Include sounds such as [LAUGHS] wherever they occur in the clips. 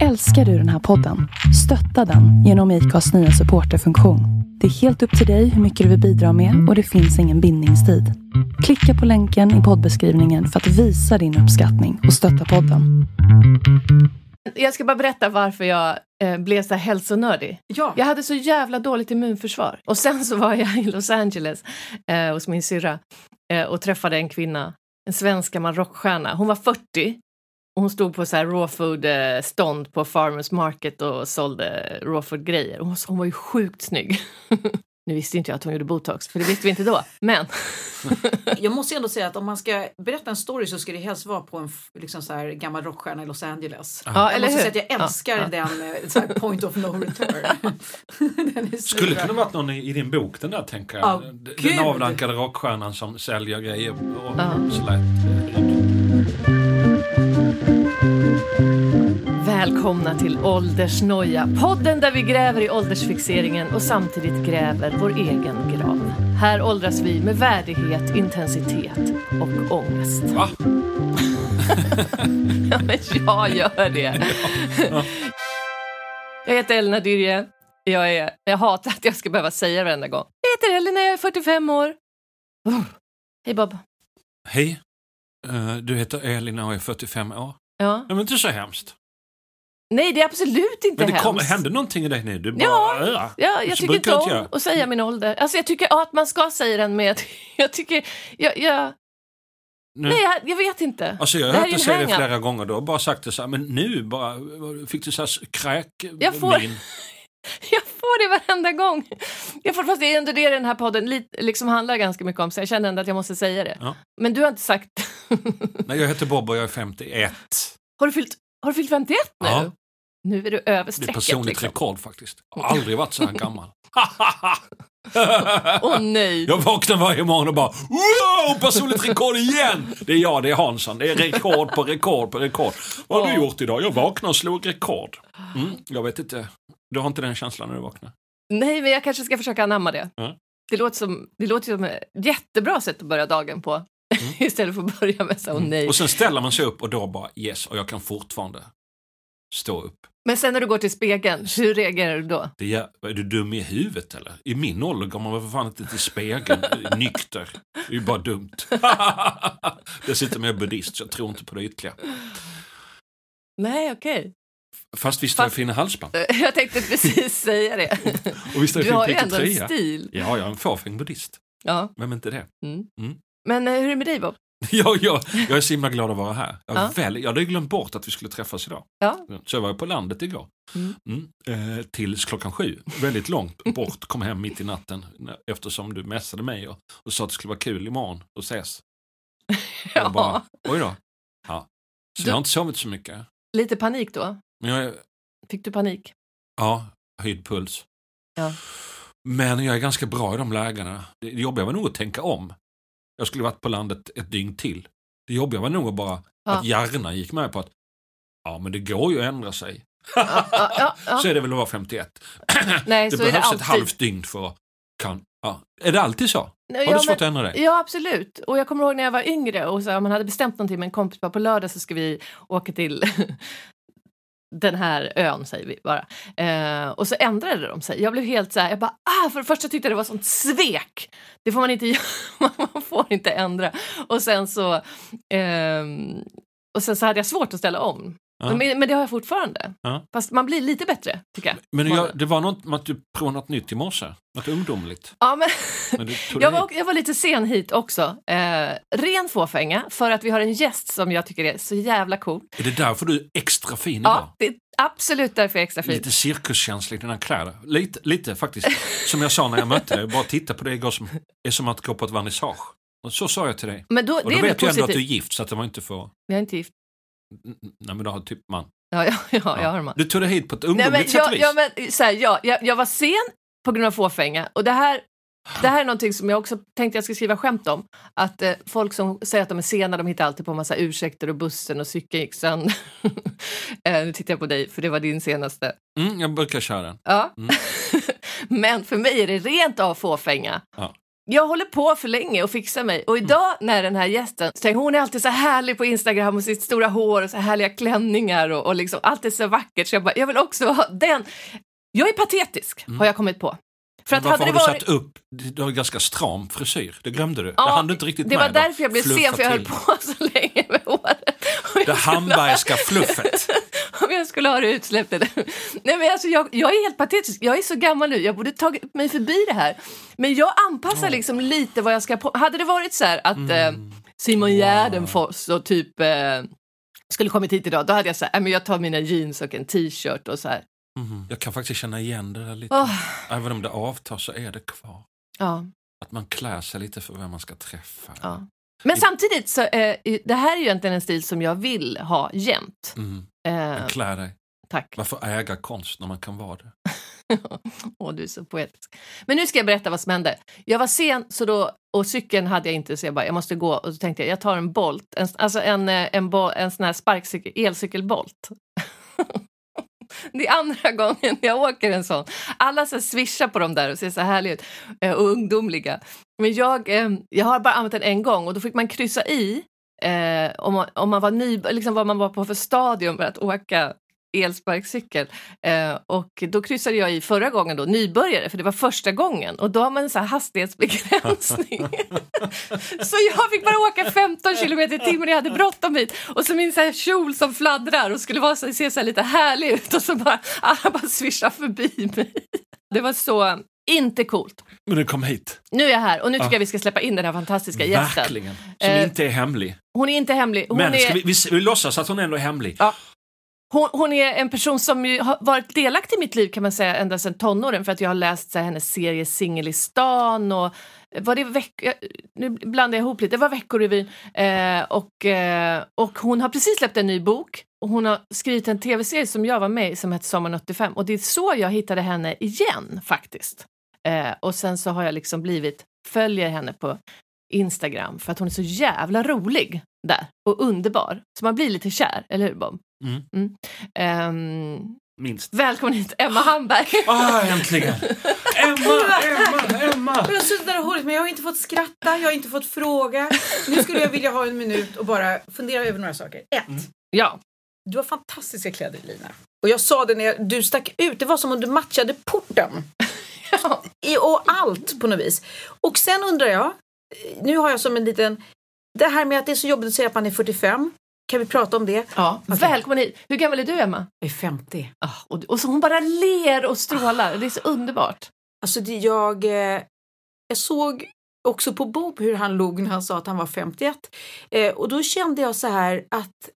Älskar du den här podden? Stötta den genom IKAs nya supporterfunktion. Det är helt upp till dig hur mycket du vill bidra med och det finns ingen bindningstid. Klicka på länken i poddbeskrivningen för att visa din uppskattning och stötta podden. Jag ska bara berätta varför jag eh, blev så hälsonördig. Ja. Jag hade så jävla dåligt immunförsvar. Och sen så var jag i Los Angeles eh, hos min syrra eh, och träffade en kvinna, en svensk gammal rockstjärna. Hon var 40 och hon stod på så här raw food eh, stånd på Farmers Market och sålde raw food grejer. Hon, hon var ju sjukt snygg. [LAUGHS] nu visste inte jag att hon gjorde botox, för det visste vi inte då. Men [LAUGHS] Jag måste ändå säga att om man ska berätta en story så ska det helst vara på en liksom så här, gammal rockstjärna i Los Angeles. Ja, jag eller måste hur? säga att jag älskar Ja, den eh, så här, point of no return. [LAUGHS] Skulle kunna varit någon i, i din bok den där tänker jag. Ja, den avdankade rockstjärnan som säljer grejer och Ja. så Välkomna till Åldersnoja, podden där vi gräver i åldersfixeringen och samtidigt gräver vår egen grav. Här åldras vi med värdighet, intensitet och ångest. Va? [LAUGHS] Ja, men jag gör det. Jag heter Elina Dyrje. Jag, är, jag hatar att jag ska behöva säga det varenda gång. Jag heter Elina, jag är 45 år. Oh. Hej Bob. Hej, Eh, du heter Elina och är 45 år. Ja. Det var inte så hemskt. Nej, det är absolut inte Men det kom, hemskt. hände någonting i dig nu? Du bara, Ja. Ja, jag tycker inte om att säga min ålder. Alltså jag tycker att man ska säga den med... [LAUGHS] Jag tycker... Jag, jag, Nu. nej, jag, jag vet inte. Alltså jag har hört dig säga det flera gånger. Har bara sagt det så här, men nu bara fick du så här kräk Jag får-. [LAUGHS] Jag får det varenda gång. Jag får, fast det är ändå det den här podden liksom handlar ganska mycket om, så jag känner ändå att jag måste säga det. Ja. Men du har inte sagt... Nej, jag heter Bob och jag är 51. har, du fyllt, har du fyllt 51 nu? Ja. Nu är du över Det är strecket. personligt liksom. rekord faktiskt. Jag har aldrig varit så här gammal. [LAUGHS] Åh nej. Jag vaknar varje morgon och bara wow, personligt rekord igen! Det är jag, det är Hansson. Det är rekord på rekord på rekord. Vad har du Ja. gjort idag? Jag vaknade och slog rekord. Mm, jag vet inte. Du har inte den känslan när du vaknar? Nej, men jag kanske ska försöka anamma det. Ja. Det låter som, det låter som ett jättebra sätt att börja dagen på. [LAUGHS] Istället för att börja med så, åh nej. Mm. Och sen ställer man sig upp och då bara yes, och jag kan fortfarande stå upp. Men sen när du går till spegeln, hur reagerar du då? Det är, är du dum i huvudet eller? I min ålder går man väl för fan inte till spegeln [LAUGHS] nykter. Det är ju bara dumt. Dessutom [LAUGHS] är jag buddhist så jag tror inte på det ytterligare. Nej, okej. Fast visst har jag fina halsband. [LAUGHS] Jag tänkte precis säga det. Och visst har Du jag har fin ju ändå en stil. Ja, jag är en fåfäng buddhist. Ja. Vem är inte det? Mm. Mm. Men eh, hur är det med dig Bob? [LAUGHS] Ja, ja, jag är så himla glad att vara här. Jag, Ja. väl, jag hade glömt bort att vi skulle träffas idag. Ja. Så jag var på landet igår. Mm. Mm. Eh, tills klockan sju. Väldigt långt bort. Kom hem mitt i natten eftersom du messade mig och, och sa att det skulle vara kul imorgon och ses. [LAUGHS] Ja, bara, oj då. Ja. Så Du- jag har inte sovit så mycket. lite panik då. Men jag Fick du panik? ja, höjd puls. Ja. Men jag är ganska bra i de lägena. Det jobbiga var nog att tänka om. Jag skulle varit på landet ett dygn till. Det jobbiga var nog bara Ja. att hjärnan gick med på att ja, men det går ju att ändra sig. Ja, ja, ja. [LAUGHS] Så är det väl att vara 51. [CLEARS THROAT] Nej, det det behövs alltid. ett halvt dygn för att kan, ja. Är det alltid så? Har ja, du svårt men- att ändra dig? Ja, absolut. Och jag kommer ihåg när jag var yngre och så, man hade bestämt någonting med en kompis, på lördag så ska vi åka till [LAUGHS] den här ön, säger vi bara. Eh, och så ändrade de sig. Jag blev helt så här, jag bara, ah, för det första tyckte jag det var sånt svek. Det får man inte [LAUGHS] göra, man får inte ändra. Och sen så, eh, och sen så hade jag svårt att ställa om. Ja. Men, men det har jag fortfarande. Ja. Fast man blir lite bättre, tycker jag. Men jag, det var något att du provade något nytt i morse. Något ungdomligt. Ja, men Men [LAUGHS] Jag var, jag var lite sen hit också. Eh, ren fåfänga, för att vi har en gäst som jag tycker är så jävla cool. Är det därför du är extra fin idag? Ja, det är absolut därför jag är extra fin. Lite cirkuskänslig i dina kläder. Lite, lite faktiskt. Som jag sa när jag mötte dig. Bara titta på det igår som är som att gå på ett vernissage. Och så sa jag till dig. Men då, Och då är vet du ändå att du är gift så att det var inte för... Jag är inte gift. Nej men du har typ man. Ja, ja, ja, jag har man. Du tog dig hit på ett Nej, ungdomligt men, sätt jag, och vis. ja, men, så här, ja, jag, jag var sen på grund av fåfänga. Och det här, det här är någonting som jag också tänkte jag ska skriva skämt om. Att eh, folk som säger att de är sena, de hittar alltid på massa ursäkter och bussen och cykeln gick [LAUGHS] sönder. eh, nu tittar jag på dig, för det var din senaste. Mm, jag brukar köra den. Ja. Mm. [LAUGHS] Men för mig är det rent av fåfänga Ja. Jag håller på för länge och fixar mig. Och idag när den här gästen, så tänker hon är alltid så härlig på Instagram och sitt stora hår och så härliga klänningar och, och liksom allt är så vackert. Så jag bara, jag vill också ha den. Jag är patetisk, har jag kommit på. För att varför hade har det du varit... satt upp, du har ganska stram frisyr, det glömde du. Ja, det hann du inte riktigt det var med. därför jag blev sen, för jag höll på [LAUGHS] så länge med håret. Det Hambergska fluffet. [LAUGHS] Om jag skulle ha det utsläppt. eller- Nej, men alltså, jag, jag är helt patetisk. Jag är så gammal nu. Jag borde tagit mig förbi det här. Men jag anpassar liksom lite vad jag ska på. Hade det varit så här att Mm. eh, Simon Gärdenfors och typ eh, skulle kommit hit idag, då hade jag sagt att jag tar mina jeans och en t-shirt och så här. Mhm. Jag kan faktiskt känna igen det där lite. Åh, Även om det avtar så är det kvar. ja, Att man klär sig lite för vem man ska träffa. ja. Men samtidigt så eh, det här är ju egentligen en stil som jag vill ha jämt. Mm. Eh, klär dig. Tack. Varför äga konst när man kan vara det? [LAUGHS] Åh, du är så poetisk. Men nu ska jag berätta vad som hände. Jag var sen så då, och cykeln hade jag inte så jag bara, jag måste gå. Och så tänkte jag, jag tar en Bolt, en, alltså en, eh, en, bo, en sån här sparkcykel, elcykelbolt. [LAUGHS] Det är andra gången jag åker en sån. Alla så swishar på dem där och ser så härliga ut eh, och ungdomliga. Men jag, eh, jag har bara använt den en gång och då fick man kryssa i eh, om, man, om man var ny, liksom vad man var på för stadium för att åka elsparkcykel. Eh, och då kryssade jag i förra gången då, nybörjare, för det var första gången. Och då har man en sån här hastighetsbegränsning. [LAUGHS] så jag fick bara åka 15 kilometer i timmen, jag hade bråttom hit. Och så min så här kjol som fladdrar och skulle vara så, se så lite härlig ut och så bara, alla bara svischar förbi mig. Det var så inte coolt. Men du kom hit. Nu är jag här och nu tycker Ja. jag vi ska släppa in den här fantastiska gästen. Verkligen. Som Eh, inte är hemlig. Hon är inte hemlig. Hon Men är... vi, vi, vi låtsas att hon ändå är hemlig. Ja. Hon, hon är en person som ju har varit delaktig i mitt liv kan man säga ända sedan tonåren för att jag har läst så här, hennes serie Singel i stan och eh, var det veck eh, nu blandar jag ihop lite, det var Veckorevyn eh, och, eh, och hon har precis släppt en ny bok och hon har skrivit en tv-serie som jag var med i som hette Sommaren 85 och det är så jag hittade henne igen faktiskt. Eh, och sen så har jag liksom blivit, följer henne på Instagram för att hon är så jävla rolig där och underbar. Så man blir lite kär, eller hur Bob? Mm. Ehm, Minst. välkommen hit Emma Hamberg. [LAUGHS] Ah, äntligen! Emma, [LAUGHS] Emma, Emma! Jag har suttit där och hållit men jag har inte fått skratta, jag har inte fått fråga. Nu skulle jag vilja ha en minut och bara fundera över några saker. Ett, Ja, du har fantastiska kläder Lina. Och jag sa det när jag, du stack ut, det var som om du matchade porten. [LAUGHS] ja. I, och allt på något vis. Och sen undrar jag, eh, nu har jag som en liten, det här med att det är så jobbigt att säga att man är 45. Kan vi prata om det? ja. Okej. välkommen hit. Hur gammal är du Emma? Jag är 50. Ah, och, och så hon bara ler och strålar. Det är så underbart. Alltså det, jag, eh, jag såg också på Bob hur han log när han sa att han var 51. Eh, och då kände jag så här att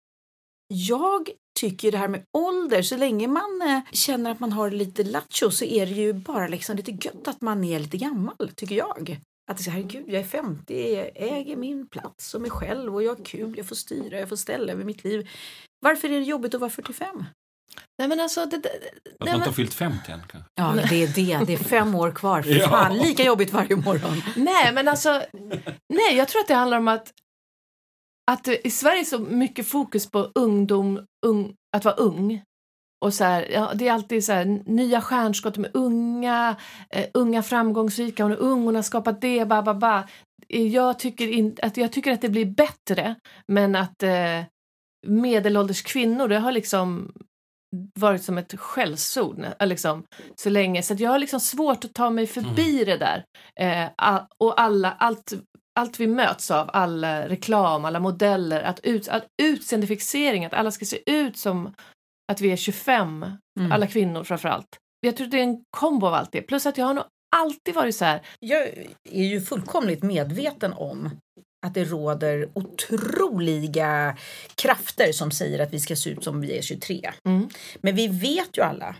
jag tycker det här med ålder, så länge man eh, känner att man har lite lattjo så är det ju bara liksom lite gött att man är lite gammal, tycker jag. Att det är så här, gud, jag är 50, jag äger min plats och mig själv och jag har kul, jag får styra, jag får ställa över mitt liv. Varför är det jobbigt att vara 45? Nej men alltså, det, det, Att nej, man inte men, har fyllt 50 än kanske. Ja, det är det. Det är [LAUGHS] fem år kvar. För Ja. fan, lika jobbigt varje morgon. nej men alltså, nej jag tror att det handlar om att att i Sverige är så mycket fokus på ungdom, ung, att vara ung. Och så här, ja, det är alltid så här, nya stjärnskott, de är unga, eh, unga framgångsrika, hon är ung, hon har skapat det, ba, ba, ba. Eh, Jag tycker, in, att, jag tycker att det blir bättre, men att eh, medelålders kvinnor, det har liksom varit som ett skällsord nä- liksom, så länge. Så att jag har liksom svårt att ta mig förbi det där. Eh, och alla, allt, allt vi möts av, all eh, reklam, alla modeller, att ut, all utseendefixering, att alla ska se ut som att vi är 25, Mm. alla kvinnor framför allt. Jag tror det är en kombo av allt det. Plus att jag har nog alltid varit så här, Jag är ju fullkomligt medveten om att det råder otroliga krafter som säger att vi ska se ut som vi är 23. mm, Men vi vet ju alla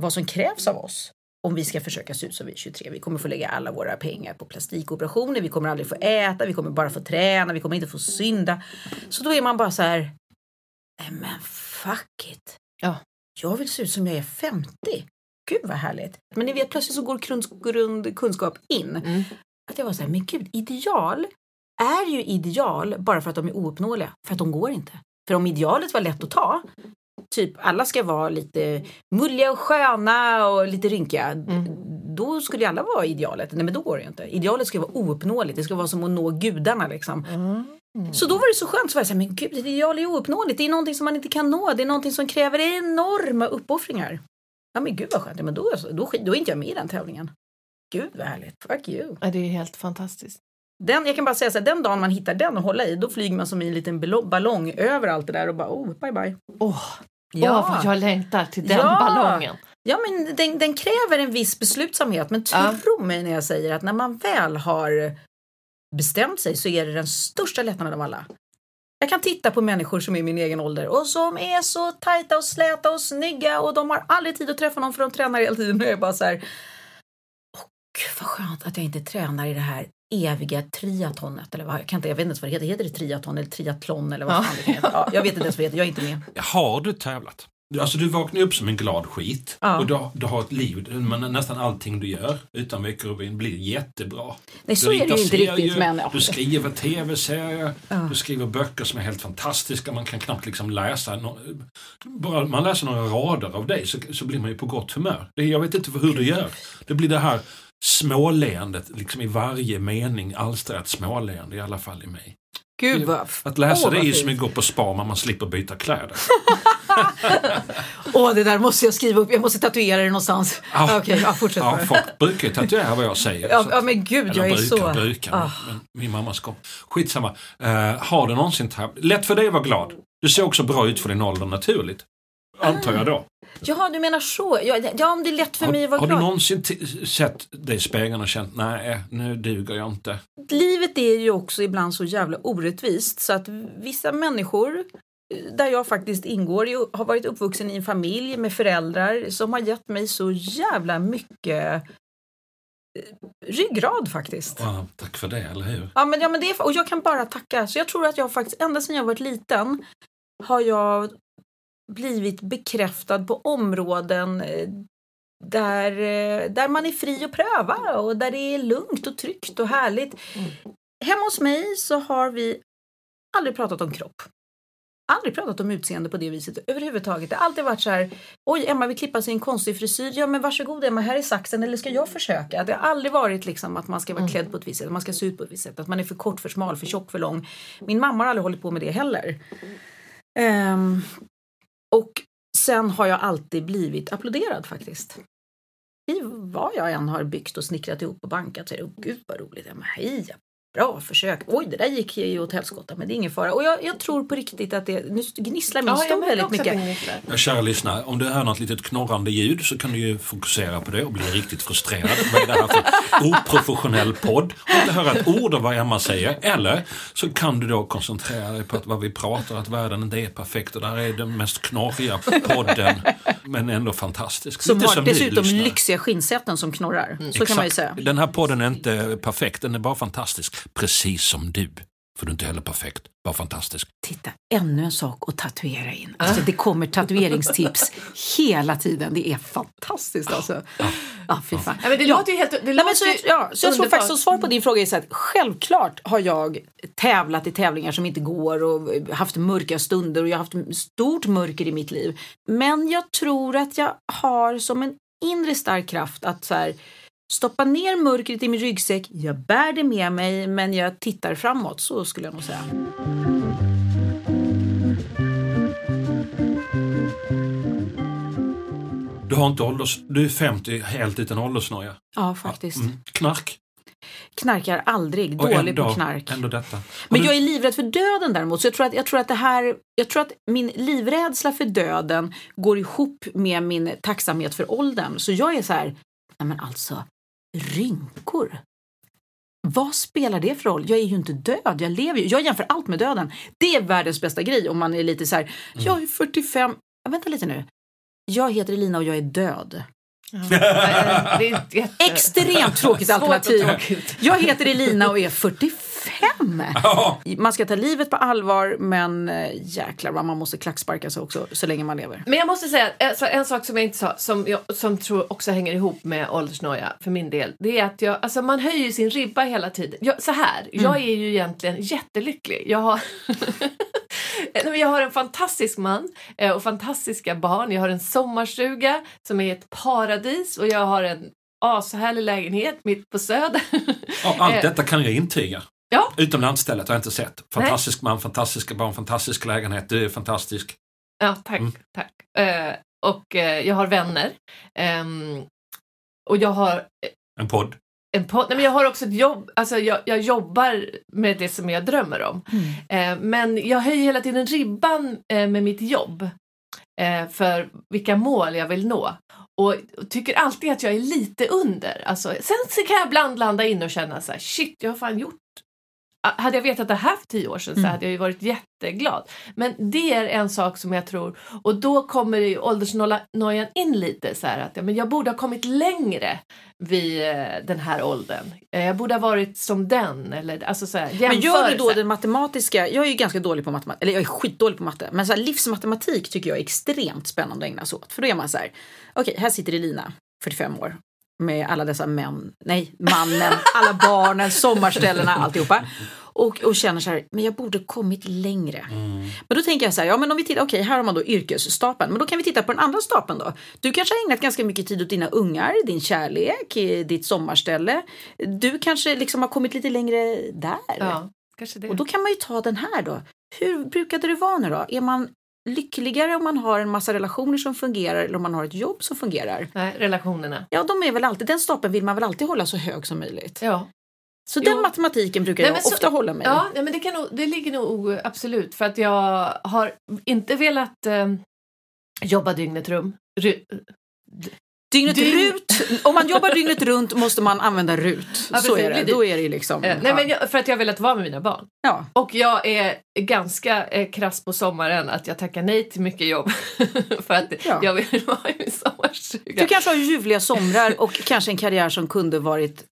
vad som krävs av oss om vi ska försöka se ut som vi är 23. Vi kommer få lägga alla våra pengar på plastikoperationer, vi kommer aldrig få äta, vi kommer bara få träna, vi kommer inte få synda. Så då är man bara så här, men fuck it. Ja. Jag vill se ut som jag är 50. Gud vad härligt. Men ni vet plötsligt så går grund, kunskap in. mm. Att jag var så här, men gud, ideal är ju ideal bara för att de är ouppnåeliga. För att de går inte. För om idealet var lätt att ta, typ alla ska vara lite mulliga och sköna och lite rynkiga, Mm. då skulle ju alla vara idealet. Nej men då går det ju inte. Idealet ska vara ouppnåeligt, det ska vara som att nå gudarna liksom. Så då var det så skönt, så var jag så här, men gud, ett ideal är ouppnåeligt, det är någonting som man inte kan nå, det är någonting som kräver enorma uppoffringar. Ja men gud vad skönt, ja, men då, då, skit- då är inte jag med i den tävlingen. Gud vad härligt, fuck you. Ja, det är helt fantastiskt. Den, jag kan bara säga så här, den dagen man hittar den att hålla i, då flyger man som i en liten ballong över allt det där och bara oh, bye bye. Åh, Åh, vad jag längtar till den Ja. ballongen. Ja, men den, den kräver en viss beslutsamhet. Men Ja. tro mig när jag säger att när man väl har bestämt sig så är det den största lättnaden av alla. Jag kan titta på människor som är min egen ålder och som är så tajta och släta och snygga och de har aldrig tid att träffa någon för de tränar hela tiden. Och jag är bara så här. Åh gud vad skönt att jag inte tränar i det här eviga triatonet. Eller vad, jag, kan inte, jag vet inte ens vad det heter. Heter det triaton eller triathlon eller vad Ja. fan det heter? Ja, jag vet inte ens vad det heter. Jag är inte med. Har du tävlat? Alltså du vaknar upp som en glad skit Ja. och du, du har ett liv, men nästan allting du gör utan veckorevyn blir jättebra. Nej, så du är det ju inte serier, riktigt. Men, ja. Du skriver tv-serier, Ja. du skriver böcker som är helt fantastiska. Man kan knappt liksom läsa. No, bara man läser några rader av dig så, så blir man ju på gott humör. Jag vet inte hur du gör. Det blir det här småleendet liksom i varje mening alstrar ett småleende i alla fall i mig. Gud vad... Att läsa Åh, det är ju som att gå på spa men man slipper byta kläder. [LAUGHS] Åh, det där måste jag skriva upp. Jag måste tatuera det någonstans. Ja. Okej, ja, fortsätt Ja, bara. folk brukar ju tatuera vad jag säger. Ja, ja, men gud, eller jag är brukar, så... brukar, Ah. men min mamma ska. Skitsamma. Uh, har du någonsin? Lätt för dig att vara glad. Du ser också bra ut för din ålder naturligt. Antar jag då. Jaha, du menar så. Ja, ja, om det är lätt för mig att Har, vara har du glad. någonsin t- sett dig i spegeln och känt nej, nu duger jag inte? Livet är ju också ibland så jävla orättvist så att vissa människor eh, där jag faktiskt ingår i, har varit uppvuxen i en familj med föräldrar som har gett mig så jävla mycket eh, ryggrad faktiskt. Ja, tack för det, eller hur? Ja, men, ja, men det är, och jag kan bara tacka. Så jag tror att jag faktiskt, ända sedan jag varit liten, har jag blivit bekräftad på områden eh, där, eh, där man är fri att pröva och där det är lugnt och tryggt och härligt. Hemma hos mig så har vi aldrig pratat om kropp. Aldrig pratat om utseende på det viset överhuvudtaget. Det har alltid varit så här, oj Emma vill klippa sig en konstig frisyr, ja men varsågod Emma, här är saxen eller ska jag försöka? Det har aldrig varit liksom att man ska vara klädd på ett visst sätt, att man ska se ut på ett visst sätt, att man är för kort, för smal, för tjock, för lång. Min mamma har aldrig hållit på med det heller. Ehm, och sen har jag alltid blivit applåderad faktiskt. I vad jag än har byggt och snickrat ihop och bankat så är det, oh, gud vad roligt, Emma, hej, bra försök, oj det där gick ju åt helskotta men det är ingen fara. Och jag, jag tror på riktigt att det, nu gnisslar min Ja, jag stol väldigt mycket. det. Ja, kära lyssnare, om du hör något litet knorrande ljud så kan du ju fokusera på det och bli riktigt frustrerad. Vad är det här för oprofessionell podd? Och inte höra ett ord av vad Emma säger. Eller så kan du då koncentrera dig på att vad vi pratar, att världen inte är perfekt och där är den mest knorriga podden men ändå fantastisk. Som har dessutom lyxiga skinnsätten som knorrar. Så kan man ju Exakt. säga. Den här podden är inte perfekt, den är bara fantastisk. Precis som du. För du är inte heller perfekt, bara fantastisk. Titta, ännu en sak att tatuera in. Alltså, det kommer tatueringstips [LAUGHS] hela tiden. Det är fantastiskt alltså. Ja, fy fan. Ja, men det Ja. låter ju helt... Det Nej, men så, ju ja, så jag tror faktiskt att svar på din fråga är så att självklart har jag tävlat i tävlingar som inte går och haft mörka stunder och jag har haft stort mörker i mitt liv. Men jag tror att jag har som en inre stark kraft att så här, stoppa ner mörkret i min ryggsäck. Jag bär det med mig men jag tittar framåt. Så skulle jag nog säga. Du har inte ålders... Du är 50 helt utan åldersnoja. Ja, faktiskt. Mm. Knark. Knarkar aldrig. Och Dålig ändå, på knark. Ändå detta. Har Men du- jag är livrädd för döden däremot. Så jag tror att, jag tror att det här, jag tror att min livrädsla för döden går ihop med min tacksamhet för åldern. Så jag är så här, nej men alltså, rynkor. Vad spelar det för roll? Jag är ju inte död, jag lever ju. Jag jämför allt med döden. Det är världens bästa grej om man är lite så här, Mm. jag är 45, ja, vänta lite nu. Jag heter Elina och jag är död. Ja. [LAUGHS] Nej, Det är ett jätte... Extremt tråkigt [LAUGHS] alternativ. tråkigt. Jag heter Elina och är 45. Ja, Man ska ta livet på allvar men eh, jäklar vad man måste klacksparka sig också så länge man lever. Men jag måste säga, alltså, en sak som jag inte sa, som jag som tror också hänger ihop med åldersnoja för min del, det är att jag, alltså man höjer sin ribba hela tiden. Jag, så här, jag är ju egentligen jättelycklig. Jag har, [LAUGHS] men jag har en fantastisk man eh, och fantastiska barn. Jag har en sommarstuga som är ett paradis och jag har en ashärlig lägenhet mitt på Söder. Ja, allt [LAUGHS] Eh, detta kan jag intyga. Ja. Utom landstället har jag inte sett. Fantastisk man, fantastiska barn, fantastisk lägenhet. Du är fantastisk. Ja, tack. Mm. tack. Eh, och eh, jag har vänner. Ehm, och jag har En podd. en podd. Nej, men jag har också ett jobb. Alltså jag, jag jobbar med det som jag drömmer om. Eh, men jag höjer hela tiden ribban eh, med mitt jobb. Eh, för vilka mål jag vill nå. Och tycker alltid att jag är lite under. Alltså, sen så kan jag ibland landa in och känna så här, shit, jag har fan gjort hade jag vetat det här för tio år sedan så Mm. hade jag ju varit jätteglad. Men det är en sak som jag tror, och då kommer ju åldersnojan in lite så här att ja, men jag borde ha kommit längre vid eh, den här åldern. Eh, Jag borde ha varit som den eller alltså så här, Men gör du då den matematiska, jag är ju ganska dålig på matematik, eller jag är skitdålig på matte, men så här, livsmatematik tycker jag är extremt spännande att ägna sig åt. För då är man så här, okej här sitter Elina, 45 år, med alla dessa män, nej mannen, alla barnen, sommarställena, alltihopa. Och, och känner så här, men jag borde kommit längre. Men då tänker jag så här, ja men om vi tittar, okej här har man då yrkesstapeln, men då kan vi titta på den andra stapeln då. Du kanske har ägnat ganska mycket tid åt dina ungar, din kärlek, eh, ditt sommarställe. Du kanske liksom har kommit lite längre där. Ja, kanske det. Och då kan man ju ta den här då. Hur brukade det vara nu då? Är man lyckligare om man har en massa relationer som fungerar eller om man har ett jobb som fungerar? Nej, relationerna. Ja, de är väl alltid, den stapeln vill man väl alltid hålla så hög som möjligt. Ja. Så Jo. den matematiken brukar Nej, jag men så- ofta hålla mig. Ja, men det, kan nog, det ligger nog absolut för att jag har inte velat eh, jobba dygnet rum. Ru, Dygnet Dygn- runt, om man jobbar dygnet runt måste man använda RUT. Ja, så precis, är det. det- Då är det liksom... eh, nej, ja. men jag, för att jag har velat vara med mina barn. ja. Och jag är ganska eh, krass på sommaren att jag tackar nej till mycket jobb. [LAUGHS] för att Ja. jag vill [LAUGHS] vara i min sommarstuga. Du kanske har ljuvliga somrar och kanske en karriär som kunde varit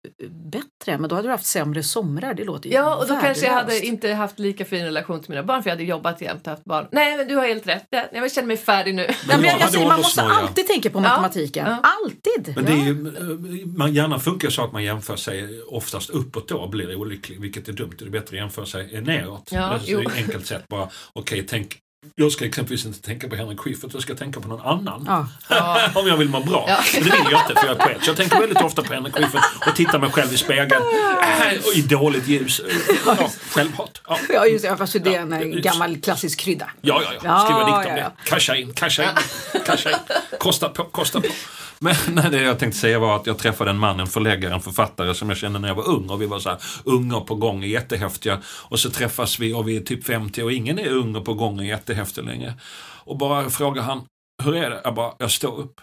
bättre, men då hade du haft sämre somrar. Det låter ju Ja, och då kanske jag hade värdelöst. inte haft lika fin relation till mina barn för jag hade jobbat jämt och haft barn. Nej, men du har helt rätt. Jag, jag känner mig färdig nu. Nej, men jag, Ja, jag säger, man måste alltid tänka på matematiken. Ja. Alltid! Men det är ju, eh, man gärna funkar så att man jämför sig oftast uppåt då och blir olycklig, vilket är dumt. Det är bättre att jämföra sig neråt. Ja, det är ett enkelt sätt bara, okej, tänk jag ska exempelvis inte tänka på Henrik Schyffert, jag ska tänka på någon annan. Ja. [LAUGHS] Om jag vill må bra. Ja. Men det vill jag inte för jag är poet. Så jag tänker väldigt ofta på Henrik Schyffert och tittar mig själv i spegeln. Äh, I dåligt ljus. [LAUGHS] Ja, självhat. Ja. Ja, just det. Fast det är en gammal klassisk krydda. Ja, ja, ja. Ja, Skriva dikt om det. Casha in, casha in, [LAUGHS] casha in. Kosta på, kosta på. Men [LAUGHS] nej, det jag tänkte säga var att jag träffade en man, en förläggare, en författare som jag kände när jag var ung. Och vi var så här unga på gång och jättehäftiga. Och så träffas vi och vi är typ 50 och ingen är ung och på gång och jättehäftig längre. Och bara frågar han, hur är det? Jag bara, jag står upp.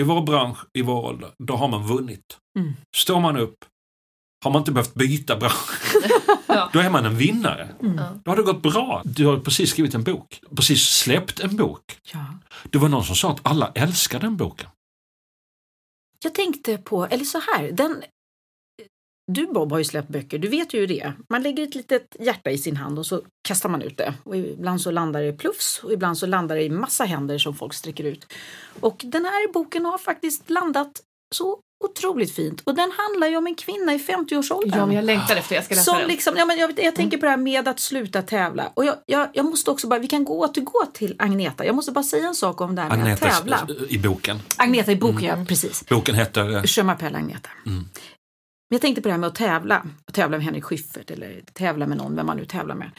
I vår bransch, i vår ålder, då har man vunnit. Mm. Står man upp, har man inte behövt byta bransch. [LAUGHS] Ja. Då är man en vinnare. Mm. Då har det gått bra. Du har precis skrivit en bok. Precis släppt en bok. Ja. Det var någon som sa att alla älskar den boken. Jag tänkte på, eller så här, den... Du Bob har ju släppt böcker, du vet ju det. Man lägger ett litet hjärta i sin hand och så kastar man ut det. Och ibland så landar det i plufs och ibland så landar det i massa händer som folk sträcker ut. Och den här boken har faktiskt landat så otroligt fint. Och den handlar ju om en kvinna i 50-årsåldern. Ja, men jag längtar efter jag ska läsa Som den. liksom, ja, men jag, jag tänker på det här med att sluta tävla. Och jag, jag, jag måste också bara, vi kan gå återgå till Agneta. Jag måste bara säga en sak om det här med Agneta att tävla. i boken. Agneta i boken, ja precis. Boken heter... eh, Je m'appelle Agneta. Mm. Men jag tänkte på det här med att tävla. Att tävla med Henrik Schyffert eller tävla med någon, vem man nu tävlar med.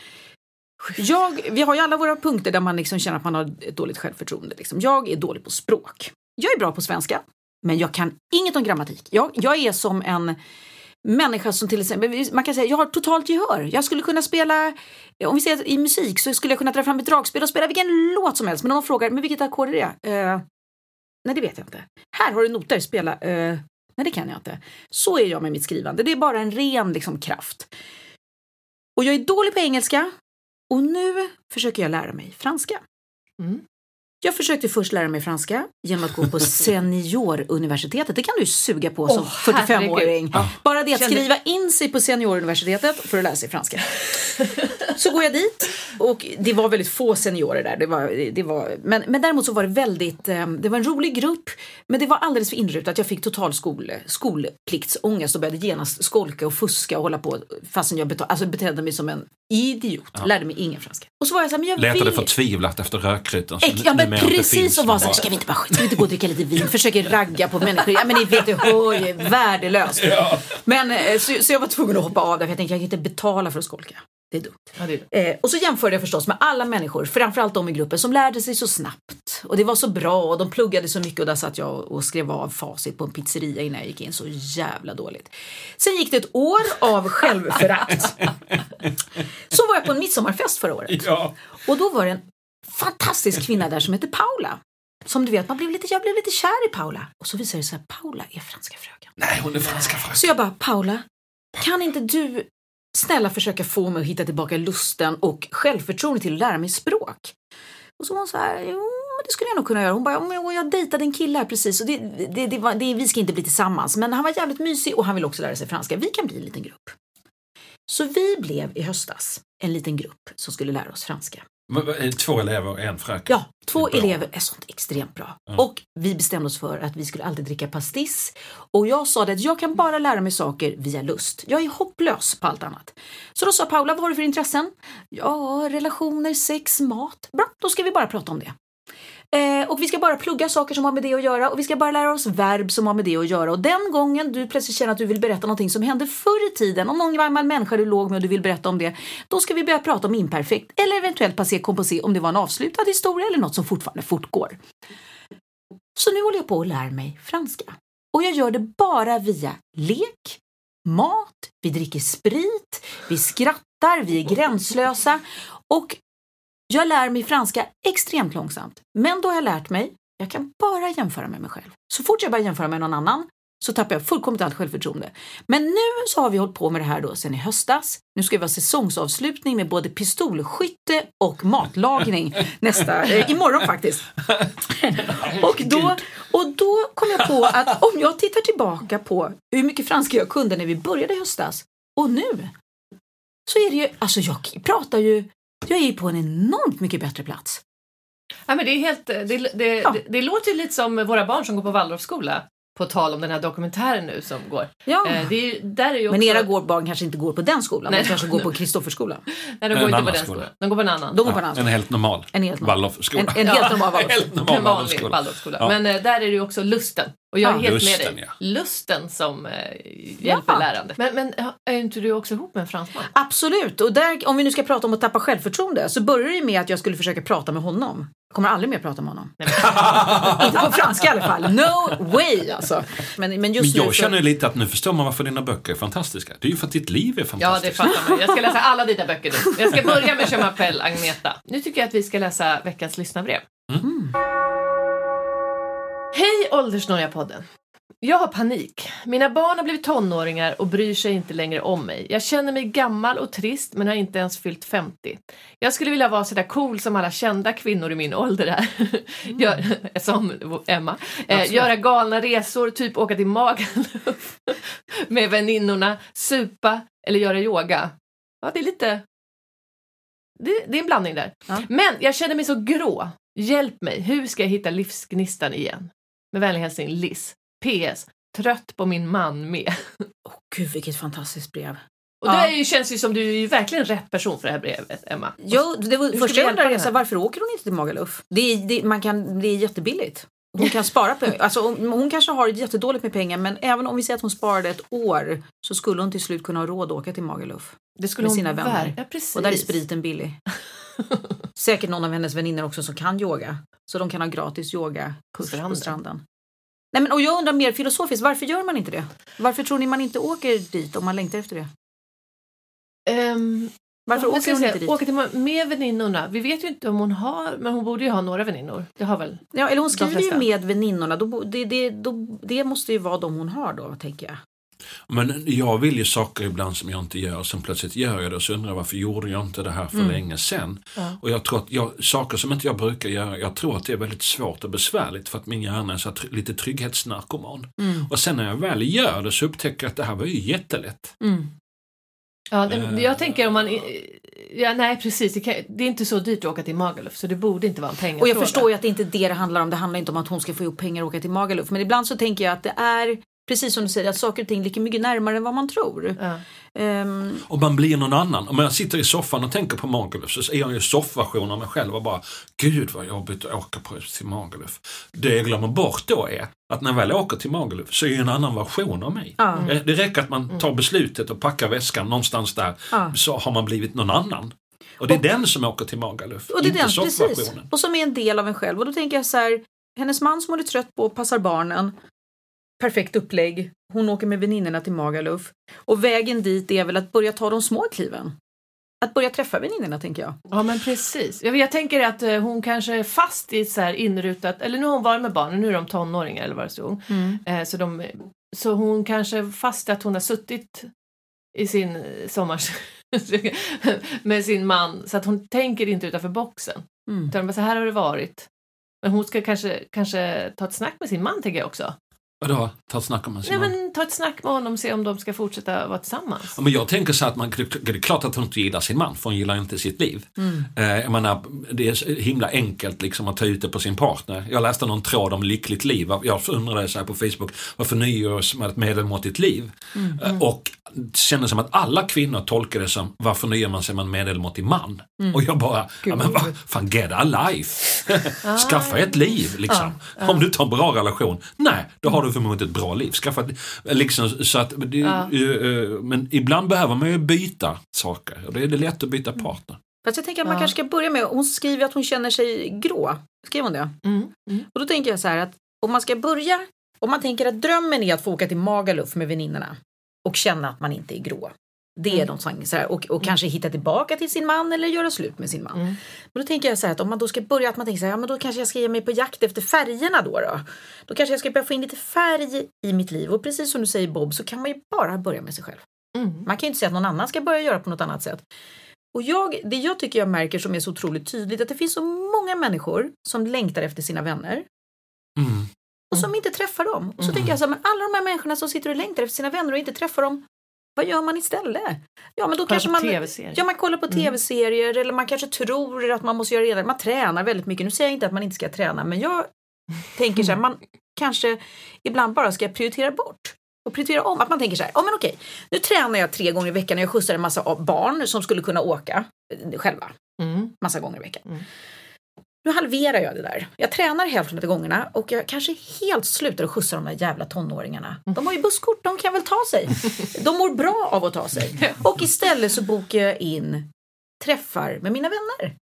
Jag, vi har ju alla våra punkter där man liksom känner att man har ett dåligt självförtroende. Liksom. Jag är dålig på språk. Jag är bra på svenska, men jag kan inget om grammatik. Jag, jag är som en människa som till exempel, man kan säga jag har totalt gehör. Jag skulle kunna spela, om vi säger i musik så skulle jag kunna dra fram ett dragspel och spela vilken låt som helst. Men om någon frågar, men vilket ackord är det? Uh, nej, det vet jag inte. Här har du noter, spela. Uh, nej, det kan jag inte. Så är jag med mitt skrivande. Det är bara en ren liksom, kraft. Och jag är dålig på engelska och nu försöker jag lära mig franska. Mm. Jag försökte först lära mig franska genom att gå på [LAUGHS] senioruniversitetet. Det kan du suga på som Åh, 45-åring. herregud. Bara det att Kände- skriva in sig på senioruniversitetet för att lära sig franska. Så går jag dit och det var väldigt få seniorer där. Det var, det var, men, men däremot så var det väldigt, eh, det var en rolig grupp men det var alldeles för inrutat. Jag fick total skol, skolpliktsångest och började genast skolka och fuska och hålla på fastän jag betal, alltså betedde mig som en idiot. Lärde mig ingen franska. Och så var jag så här, men jag Letade vill... förtvivlat efter Äck, ja, men mer inte Precis finns. och var men så här, bara- ska vi inte bara ska vi inte gå och dricka lite vin? Försöker ragga på människor. Ja men ni vet, det hör ju, värdelöst. [LAUGHS] Men eh, så, så jag var tvungen att hoppa av där för jag tänkte jag kan inte betala för att skolka. Det är dumt. Ja, det är Eh, och så jämförde jag förstås med alla människor, framförallt de i gruppen som lärde sig så snabbt. Och det var så bra och de pluggade så mycket och där satt jag och skrev av facit på en pizzeria innan jag gick in. Så jävla dåligt. Sen gick det ett år av självförakt. [LAUGHS] Så var jag på en midsommarfest förra året. Ja. Och då var det en fantastisk kvinna där som heter Paula. Som du vet, man blev lite, jag blev lite kär i Paula. Och så visade det sig att Paula är franska fröken. Nej, hon är franska fröken. Så jag bara, Paula, kan inte du snälla försöka få mig att hitta tillbaka lusten och självförtroende till att lära mig språk? Och så var hon så här, jo, det skulle jag nog kunna göra. Hon bara, men jag dejtade en kille här precis och det, det, det var, det, vi ska inte bli tillsammans. Men han var jävligt mysig och han vill också lära sig franska. Vi kan bli en liten grupp. Så vi blev i höstas en liten grupp som skulle lära oss franska. Det Två elever och en fröken? Ja, två är elever är sånt extremt bra. Ja. Och vi bestämde oss för att vi skulle alltid dricka pastis. Och jag sa att jag kan bara lära mig saker via lust. Jag är hopplös på allt annat. Så då sa Paula, vad har du för intressen? Ja, relationer, sex, mat. Bra, då ska vi bara prata om det. Eh, och vi ska bara plugga saker som har med det att göra och vi ska bara lära oss verb som har med det att göra. Och den gången du plötsligt känner att du vill berätta någonting som hände förr i tiden, om någon gammal människa du låg med och du vill berätta om det, då ska vi börja prata om imperfekt eller eventuellt passé composé om det var en avslutad historia eller något som fortfarande fortgår. Så nu håller jag på att lära mig franska. Och jag gör det bara via lek, mat, vi dricker sprit, vi skrattar, vi är gränslösa och jag lär mig franska extremt långsamt. Men då har jag lärt mig, jag kan bara jämföra med mig själv. Så fort jag börjar jämföra med någon annan så tappar jag fullkomligt allt självförtroende. Men nu så har vi hållit på med det här då sedan i höstas. Nu ska vi ha säsongsavslutning med både pistolskytte och matlagning [LAUGHS] nästa, eh, imorgon faktiskt. [LAUGHS] och, då, och då kom jag på att om jag tittar tillbaka på hur mycket franska jag kunde när vi började i höstas och nu så är det ju, alltså jag pratar ju, jag är ju på en enormt mycket bättre plats. Ja, men det, är helt, det, det, Ja. det, det låter ju lite som våra barn som går på Waldorfskola. På tal om den här dokumentären nu som går. Ja. Eh, det är, där är ju också, Men era går, barn kanske inte går på den skolan, Nej. de kanske går på Kristofferskolan. [LAUGHS] Nej, de En går inte på den skola. skolan. De går på en annan. De går på en annan en helt normal En helt normal. Waldorfskola. En, en helt [LAUGHS] normal En vanlig. Waldorfskola. Ja. Men eh, där är det ju också lusten. Och jag är Ja. helt Lusten, med dig. ja. Lusten som eh, hjälper Ja. lärandet. Men, men ja, är inte du också ihop med en fransman? Absolut, och där, om vi nu ska prata om att tappa självförtroende så börjar det ju med att jag skulle försöka prata med honom. Jag kommer aldrig mer prata med honom. [LAUGHS] inte på franska i alla fall. No way alltså. Men, men Men just nu jag så- känner lite att nu förstår man varför dina böcker är fantastiska. Det är ju för att ditt liv är Ja, det fantastiskt. fattar man. Jag ska läsa alla dina böcker nu. Jag ska börja med Je m'appelle Agneta. Nu tycker jag att vi ska läsa veckans lyssnarbrev. Mm. Hej Åldersnoja-podden! Jag har panik. Mina barn har blivit tonåringar och bryr sig inte längre om mig. Jag känner mig gammal och trist men har inte ens fyllt 50. Jag skulle vilja vara sådär cool som alla kända kvinnor i min ålder är. Gör, [LAUGHS] som Emma. Eh, göra galna resor, typ åka till Magaluf med väninnorna, supa eller göra yoga. Ja, det är lite... Det, det är en blandning där. Ja. Men jag känner mig så grå. Hjälp mig, hur ska jag hitta livsgnistan igen? Med vänlig hälsning Liz. PS. Trött på min man med. Åh, Gud vilket fantastiskt brev. Och det Ja. ju, känns ju som du är ju verkligen rätt person för det här brevet, Emma. Ja, det var, första jag undrade här, varför åker hon inte till Magaluf? Det är, det, man kan, det är jättebilligt. Hon kan spara på, [LAUGHS] alltså hon, hon kanske har jättedåligt med pengar men även om vi säger att hon sparade ett år så skulle hon till slut kunna ha råd att åka till Magaluf. Det skulle Med hon sina vänner. Ja, precis. Och där är spriten billig. [LAUGHS] Säkert någon av hennes vänner också som kan yoga. Så de kan ha gratis yogakurs på Stranden. Nej, men, och jag undrar mer filosofiskt, varför gör man inte det? Varför tror ni man inte åker dit om man längtar efter det? Ehm, Varför åker hon säga, inte dit? Åka till, med väninnorna. Vi vet ju inte om hon har, men hon borde ju ha några väninnor. Det har väl? Ja, eller hon skriver ju med väninnorna. Då, det, det, då, det måste ju vara de hon har då, tänker jag. Men jag vill ju saker ibland som jag inte gör. Sen plötsligt gör jag det och så undrar jag varför gjorde jag inte det här för Mm. länge sedan. Ja. Och jag tror att jag, saker som inte jag brukar göra, jag tror att det är väldigt svårt och besvärligt för att min hjärna är så tr- lite trygghetsnarkoman. Mm. Och sen när jag väl gör det så upptäcker jag att det här var ju jättelätt. Mm. Ja, det, Eh. jag tänker om man... Ja, nej, precis. Det, kan, det är inte så dyrt att åka till Magaluf, så det borde inte vara en pengafråga. Och jag förstår ju att det inte är det det handlar om. Det handlar inte om att hon ska få ihop pengar och åka till Magaluf. Men ibland så tänker jag att det är precis som du säger, att saker och ting ligger mycket närmare än vad man tror. Ja. Ehm, Och man blir någon annan. Om jag sitter i soffan och tänker på Magaluf så är jag ju soffversion av mig själv och bara Gud vad jobbigt att åka på, till Magaluf. Det jag glömmer bort då är att när jag väl åker till Magaluf så är jag en annan version av mig. Ja. Det det räcker att man tar beslutet och packar väskan någonstans där Ja. så har man blivit någon annan. Och det är den som åker till Magaluf, Och det är inte den, precis. soffversionen. Och som är en del av en själv. Och då tänker jag så här, hennes man som hon är trött på passar barnen. Perfekt upplägg. Hon åker med väninnorna till Magaluf. Och vägen dit är väl att börja ta de små kliven. Att börja träffa väninnorna tänker jag. Ja men precis. Jag, jag tänker att eh, hon kanske är fast i ett så här inrutat, eller nu har hon varit med barnen, nu är de tonåringar eller vad det stod. Eh, så, de, så hon kanske är fast i att hon har suttit i sin eh, sommars [LAUGHS] med sin man så att hon tänker inte utanför boxen. Mm. Utan bara så här har det varit. Men hon ska kanske, kanske ta ett snack med sin man tänker jag också. Vadå? Ta ett snack om Nej men ta ett snack med honom och se om de ska fortsätta vara tillsammans. Ja, men jag tänker så att man, det är klart att hon inte gillar sin man, för hon gillar inte sitt liv. Eh, jag menar, det är himla enkelt liksom att ta ut det på sin partner. Jag läste någon tråd om lyckligt liv. Jag undrade så här på Facebook, varför oss med ett medelmåttigt liv? Eh, och det kändes som att alla kvinnor tolkar det som, varför nöjer man sig med en medelmåttig man? Och jag bara, ja, men vad fan, get a life! [LAUGHS] Skaffa ett liv liksom. Om du tar en bra relation, nej, då har du förmodligen ett bra liv. Skaffa liksom, så att, det, Ja. eh, eh, men ibland behöver man ju byta saker. Och då är det lätt att byta partner. Fast jag tänker att man Ja. kanske ska börja med, hon skriver att hon känner sig grå. Skrev hon det? Mm. Mm. Och då tänker jag så här att om man ska börja, om man tänker att drömmen är att få åka till Magaluf med väninnorna och känna att man inte är grå. Det är Mm. som, så här, och, och kanske hitta tillbaka till sin man eller göra slut med sin man. Mm. Men då tänker jag så här att om man då ska börja att man tänker så här, ja men då kanske jag ska ge mig på jakt efter färgerna då då. Då kanske jag ska börja få in lite färg i mitt liv och precis som du säger Bob så kan man ju bara börja med sig själv. Mm. Man kan ju inte säga att någon annan ska börja göra på något annat sätt. Och jag, det jag tycker jag märker som är så otroligt tydligt att det finns så många människor som längtar efter sina vänner Mm. och som inte träffar dem. Och så tänker jag så här, men alla de här människorna som sitter och längtar efter sina vänner och inte träffar dem, vad gör man istället? Ja, men då kanske man, ja, man kollar på tv-serier eller man kanske tror att man måste göra redan. Man tränar väldigt mycket. Nu säger jag inte att man inte ska träna, men jag tänker så här, man kanske ibland bara ska prioritera bort och prioritera om. Att man tänker så här, ja men okej, nu tränar jag tre gånger i veckan och jag skjutsar en massa av- barn som skulle kunna åka eh, själva Mm. massa gånger i veckan. Mm. Nu halverar jag det där. Jag tränar hälften av gångerna och jag kanske helt slutar att skjutsa de där jävla tonåringarna. De har ju busskort, de kan väl ta sig. De mår bra av att ta sig. Och istället så bokar jag in träffar med mina vänner.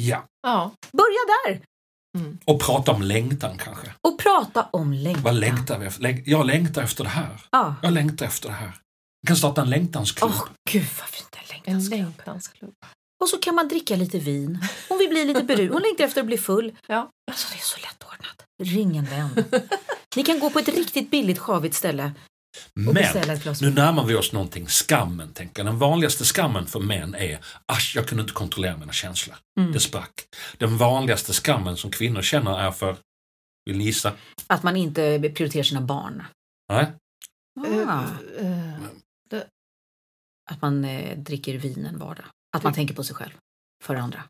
Ja, Ja. Börja där och prata om längtan kanske. och prata om längtan. Vad längtar vi efter? Jag längtar efter det här. Ja. Jag längtar efter det här. Jag kan starta en längtansklubb. Åh gud vad fint en En längtansklubb. Och så kan man dricka lite vin. Hon vill bli lite berusad. Hon längtar efter att bli full. Ja. Alltså det är så lättordnat. Ring en vän. Ni kan gå på ett riktigt billigt sjavigt ställe och beställa Men ett glas nu närmar vi oss någonting, skammen. Tänker. jag. Den vanligaste skammen för män är asch, jag kunde inte kontrollera mina känslor. Mm. Det sprack. Den vanligaste skammen som kvinnor känner är för, vill ni gissa? Att man inte prioriterar sina barn. Nej? Ah. Eh, eh, Att man eh, dricker vin en vardag. Att man tänker på sig själv. För andra.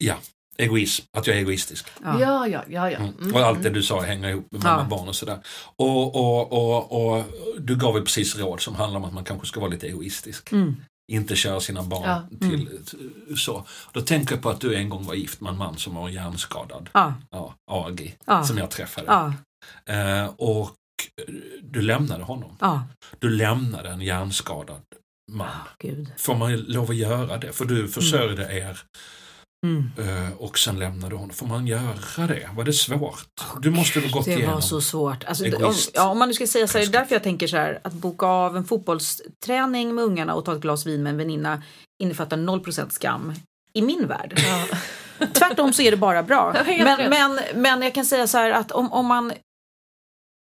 Egoism, att jag är egoistisk. Ja. ja, ja, ja. ja. Mm. Mm. Och allt det du sa hänger ihop med Ja. mamma, barn och sådär. Och, och, och, och du gav väl precis råd som handlar om att man kanske ska vara lite egoistisk. Mm. Inte köra sina barn Ja. till så. Då tänker jag på att du en gång var gift med en man som var hjärnskadad. Ja. Ja, AG, Ja. som jag träffade. Ja. Eh, och du lämnade honom. Ja. Du lämnade en hjärnskadad man. Gud. Får man lov att göra det? För du försörjde er Mm. eh, och sen lämnade hon. Får man göra det? Var det svårt? Du måste ha gått Det igenom. var så svårt. Alltså, det- om, ja, om man nu ska säga så här, det är därför jag tänker så här, att boka av en fotbollsträning med ungarna och ta ett glas vin med en väninna innefattar 0% skam i min värld. Ja. [LAUGHS] Tvärtom så är det bara bra. [LAUGHS] Men, men, men jag kan säga så här att om, om man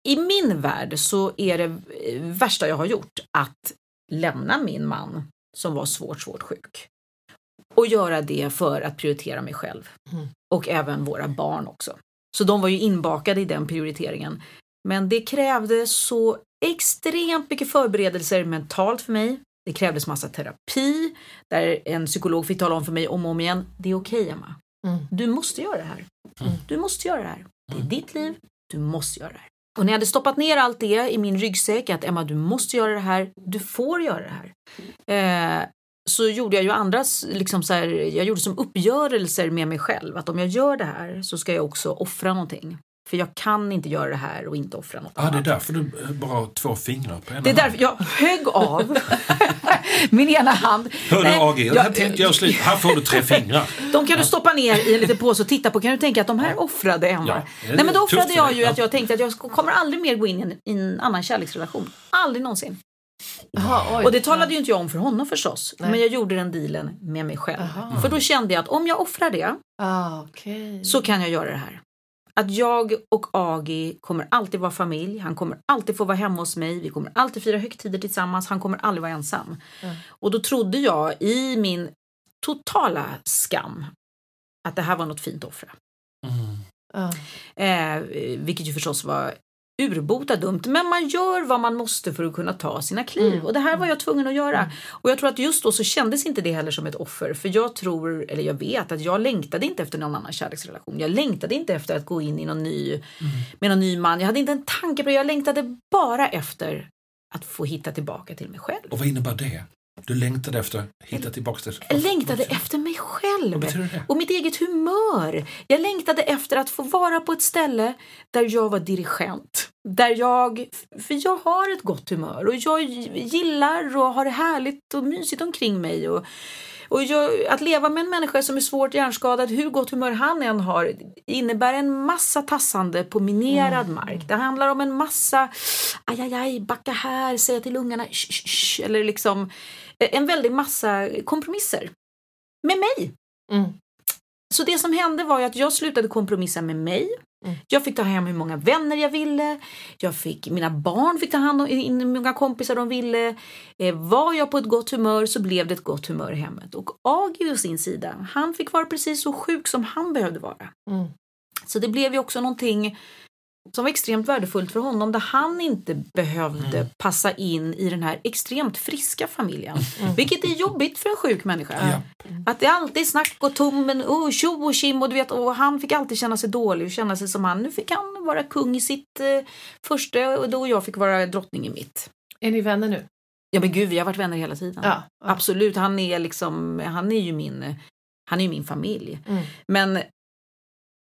i min värld så är det eh, värsta jag har gjort att lämna min man som var svårt, svårt sjuk. Och göra det för att prioritera mig själv. Mm. Och även våra barn också. Så de var ju inbakade i den prioriteringen. Men det krävde så extremt mycket förberedelser mentalt för mig. Det krävdes massa terapi där en psykolog fick tala om för mig om och om igen. Det är okej Emma. Mm. Du måste göra det här. Mm. Du måste göra det här. Det är ditt liv. Du måste göra det här. Och när jag hade stoppat ner allt det i min ryggsäck, att Emma du måste göra det här, du får göra det här. Eh, så gjorde jag ju andra, s- liksom så här, jag gjorde som uppgörelser med mig själv. Att om jag gör det här så ska jag också offra någonting. För jag kan inte göra det här och inte offra något Ja, det är annat. därför du bara har två fingrar på ena Det är därför jag högg av [LAUGHS] [LAUGHS] min ena hand. Hör du AG, jag- här tänkte jag slut. Här får du tre fingrar. [LAUGHS] De kan du stoppa ner i en liten påse och titta på. Kan du tänka att de här offrade Emma? Ja, Nej men då offrade jag ju att jag tänkte att jag kommer aldrig mer gå in i en, i en annan kärleksrelation. Aldrig någonsin. Jaha, oj. Och det talade ju inte jag om för honom förstås. Nej. Men jag gjorde den dealen med mig själv. Aha. För då kände jag att om jag offrar det Ah, okej. så kan jag göra det här. Att jag och Agi kommer alltid vara familj. Han kommer alltid få vara hemma hos mig. Vi kommer alltid fira högtider tillsammans. Han kommer aldrig vara ensam. Mm. Och då trodde jag i min totala skam att det här var något fint att offra. Mm. Eh, vilket ju förstås var urbota dumt. Men man gör vad man måste för att kunna ta sina kliv. Mm. Och det här var jag tvungen att göra. Och jag tror att just då så kändes inte det heller som ett offer. För jag tror, eller jag vet att jag längtade inte efter någon annan kärleksrelation. Jag längtade inte efter att gå in i någon ny, med någon ny man. Jag hade inte en tanke på det. Jag längtade bara efter att få hitta tillbaka till mig själv. Och vad innebär det? Du längtade efter hitta tillbaka till... Jag längtade efter mig själv. Och mitt eget humör. Jag längtade efter att få vara på ett ställe där jag var dirigent. Där jag, för jag har ett gott humör och jag gillar och har det härligt och mysigt omkring mig. Och, och jag, att leva med en människa som är svårt hjärnskadad, hur gott humör han än har, innebär en massa tassande på minerad mark. Det handlar om en massa, aj, aj, aj, backa här, säga till ungarna, sh, sh, sh, eller liksom en väldig massa kompromisser. Med mig. Mm. Så det som hände var ju att jag slutade kompromissa med mig. Mm. Jag fick ta hem hur många vänner jag ville. Jag fick, mina barn fick ta hand om hur många kompisar de ville. Eh, var jag på ett gott humör så blev det ett gott humör i hemmet. Och Agi å sin sida, han fick vara precis så sjuk som han behövde vara. Mm. Så det blev ju också någonting som var extremt värdefullt för honom där han inte behövde passa in i den här extremt friska familjen. Vilket är jobbigt för en sjuk människa. Ja. Att det alltid är snack och tummen, oh, tjo och kim och du vet, och han fick alltid känna sig dålig och känna sig som han. Nu fick han vara kung i sitt eh, första och då jag fick vara drottning i mitt. Är ni vänner nu? Ja men gud, vi har varit vänner hela tiden. Ja. ja. Absolut, han är liksom, han är ju min, han är ju min familj. Mm. Men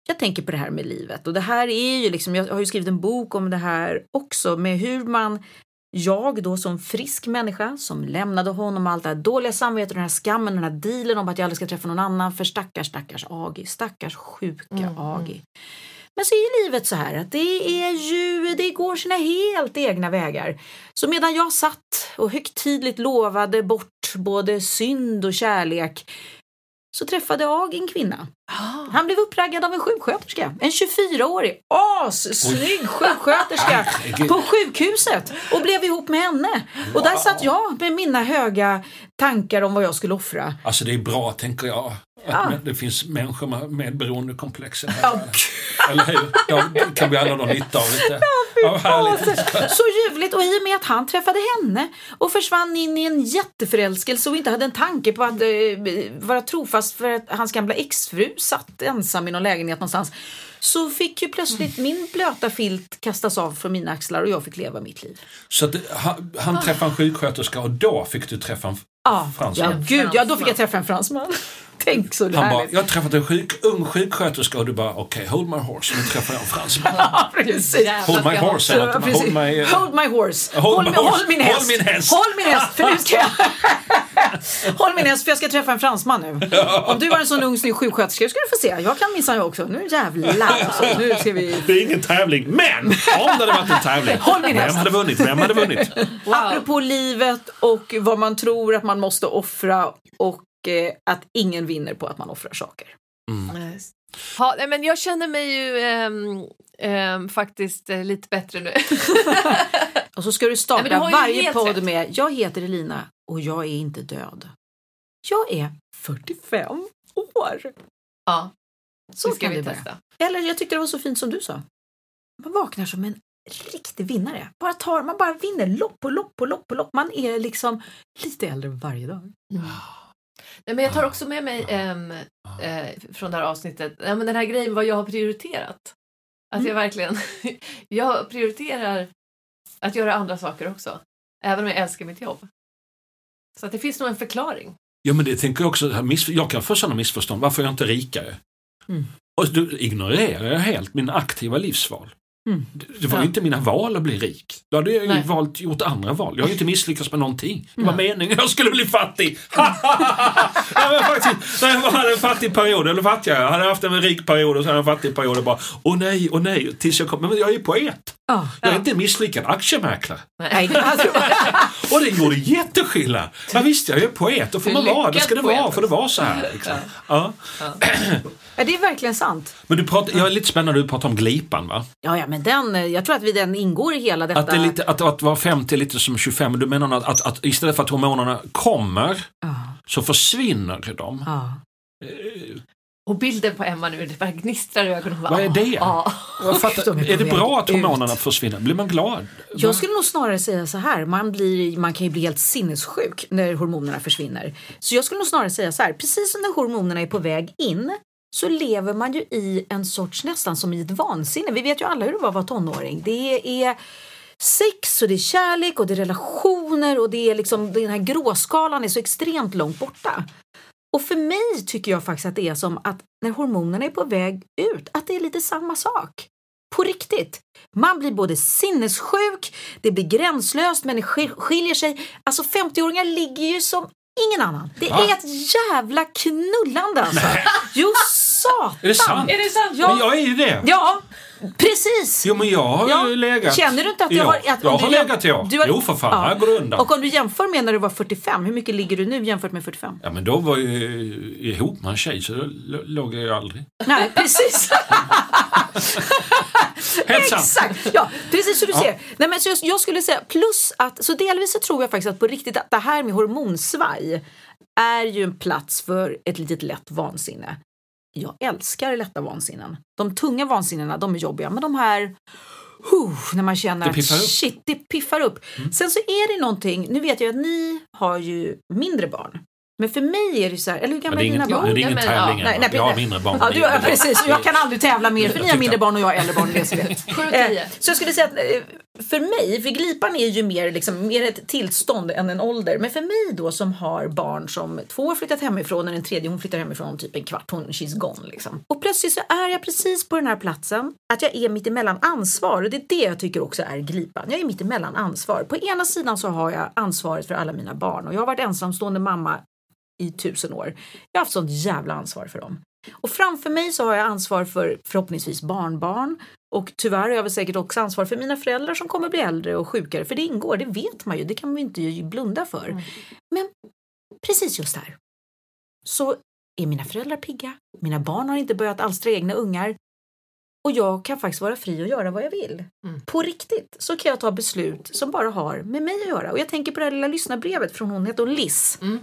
jag tänker på det här med livet och det här är ju liksom, jag har ju skrivit en bok om det här också med hur man jag då som frisk människa som lämnade honom allt det här dåliga samvetet, den här skammen, den här dealen om att jag aldrig ska träffa någon annan för stackars, stackars Agi, stackars sjuka Mm, Agi. Men så är livet så här att det är ju, det går sina helt egna vägar. Så medan jag satt och högtidligt lovade bort både synd och kärlek så träffade jag en kvinna. Ah. Han blev uppraggad av en sjuksköterska. En 24-årig assnygg sjuksköterska på sjukhuset och blev ihop med henne. Och där satt jag med mina höga tankar om vad jag skulle offra. Alltså det är bra, tänker jag, att Ja. det finns människor med, beroendekomplex. Ja. Eller hur? De kan vi alla ha nytta av lite. Ja, härligt. Så ljuvligt och i och med att han träffade henne och försvann in i en jätteförälskelse och inte hade en tanke på att eh, vara trofast för att hans gamla exfru satt ensam i någon lägenhet någonstans så fick ju plötsligt min blöta filt kastas av från mina axlar och jag fick leva mitt liv. Så det- han, han träffade en sjuksköterska och då fick du träffa en Ja, fransman. ja gud, ja då fick jag träffa en fransman. Tänk så Han bara, jag har träffat en sjuk, ung sjuksköterska och du bara, okej, hold my horse. Nu träffar jag en fransman. [LAUGHS] Ja, precis. Jävlar, Hold my horse, precis. Hold my... Hold my horse. Hold my horse. håll min häst. Håll min häst. Håll min häst, för nu ska jag... [LAUGHS] Håll min häst, för jag ska träffa en fransman nu. Om du var en sån ung snygg sjuksköterska ska du få se. Jag kan minsann jag också. Nu jävlar alltså. Nu ska vi... Det är ingen tävling, men om det hade varit en tävling. [LAUGHS] Håll min häst. Vem hade vunnit? Vem hade vunnit? Wow. Apropå livet och vad man tror att man måste offra och eh, att ingen vinner på att man offrar saker. Nej. Ha, men jag känner mig ju ehm, ehm, faktiskt eh, lite bättre nu. [LAUGHS] Och så ska du starta Nej, du varje podd rätt. med Jag heter Elina och jag är inte död. Jag är 45 år. ja, Så det ska kan vi det börja. testa. Eller jag tyckte det var så fint som du sa. Man vaknar som en riktig vinnare. Bara tar, man bara vinner lopp på lopp på lopp på lopp. Man är liksom lite äldre varje dag. Nej, men jag tar också med mig ehm, eh, från det här avsnittet, ja, men den här grejen vad jag har prioriterat. Att jag verkligen, [LAUGHS] jag prioriterar att göra andra saker också. Även om jag älskar mitt jobb. Så att det finns nog en förklaring. Ja, men det tänker jag också, jag kan få sådana missförstånd. Varför är jag inte rikare? Mm. Och då ignorerar jag helt min aktiva livsval. Mm. Det, var ju Ja. inte mina val att bli rik. Då hade jag ju valt, gjort andra val. Jag har ju inte misslyckats med någonting. Det Mm. var meningen jag skulle bli fattig. [LAUGHS] jag var faktiskt, när jag hade en fattig period, eller fattigare, jag hade haft en rik period och jag en fattig period och bara åh nej, åh nej, tills jag kom, men jag är ju poet. Ja. Jag är inte en misslyckad aktiemäklare. Nej, alltså, [LAUGHS] Och det gjorde jätteskillnad. Ja, visst, jag är poet, då får man vara, det ska det vara, får det vara så här. Liksom. Ja. [CLEARS THROAT] ja, det är verkligen sant. Men du pratar, jag är lite spännande, du pratar om glipan va? Ja, ja, men den, eh, jag tror att vi den ingår i hela detta. Att, det är lite, att, att vara 50 är lite som 25, du menar att, att, att istället för att hormonerna kommer Ja, så försvinner de? Och bilden på Emma nu, det bara gnistrar i ögonen. Vad är det? Ja. Jag fattar, de är det bra att ut. hormonerna försvinner? Blir man glad? Jag skulle nog snarare säga så här, man, blir, man kan ju bli helt sinnessjuk när hormonerna försvinner. Så jag skulle nog snarare säga så här, precis som när hormonerna är på väg in så lever man ju i en sorts nästan som i ett vansinne. Vi vet ju alla hur det var att vara tonåring. Det är sex och det är kärlek och det är relationer och det är liksom den här gråskalan är så extremt långt borta. Och för mig tycker jag faktiskt att det är som att när hormonerna är på väg ut, att det är lite samma sak. På riktigt. Man blir både sinnessjuk, det blir gränslöst, men det skil- skiljer sig. Alltså 50-åringar ligger ju som ingen annan. Det Va? är ett jävla knullande alltså. Jo, satan! [LAUGHS] Är det sant? Är det sant? Ja. Men jag är ju det. Ja, precis! Jo men jag har Ja. ju legat. Känner du inte att jag ja. har... Att jag har du legat ja. du har- Jo för fan, Ja. här går undan. Och om du jämför med när du var 45, hur mycket ligger du nu jämfört med 45? Ja men då var jag ju ihop med en tjej så då låg jag ju aldrig. Nej, precis. [LAUGHS] Exakt! Ja, precis som du Ja. ser. Nej, men så jag, jag skulle säga plus att, så delvis så tror jag faktiskt att på riktigt att det här med hormonsvaj är ju en plats för ett litet lätt vansinne. Jag älskar lätta vansinnen. De tunga vansinnena, de är jobbiga, men de här huh, när man känner att shit, det piffar upp. Sen så är det någonting, nu vet jag att ni har ju mindre barn. Men för mig är det så här, eller hur gamla är dina barn? det är ingen tävling ja. Nej, nej, Jag har mindre barn. Ja, du, ja, precis. Jag kan aldrig tävla mer för ni har mindre barn och jag har äldre barn. Det så [LAUGHS] Eh. Så jag skulle säga att eh, för mig, för glipan är ju mer, liksom, mer ett tillstånd än en ålder. Men för mig då som har barn som två har flyttat hemifrån och den tredje hon flyttar hemifrån om typ en kvart. Hon, she's gone liksom. Och plötsligt så är jag precis på den här platsen att jag är mitt emellan ansvar och det är det jag tycker också är glipan. Jag är mitt emellan ansvar. På ena sidan så har jag ansvaret för alla mina barn och jag har varit ensamstående mamma i tusen år. Jag har haft sånt jävla ansvar för dem. Och framför mig så har jag ansvar för förhoppningsvis barnbarn. Och tyvärr har jag väl säkert också ansvar för mina föräldrar som kommer bli äldre och sjukare. För det ingår, det vet man ju, det kan man ju inte blunda för. Men precis just här så är mina föräldrar pigga. Mina barn har inte börjat alstra egna ungar. Och jag kan faktiskt vara fri och göra vad jag vill. Mm. På riktigt så kan jag ta beslut som bara har med mig att göra. Och jag tänker på det här lilla lyssnarbrevet från hon heter hon Liz. Mm.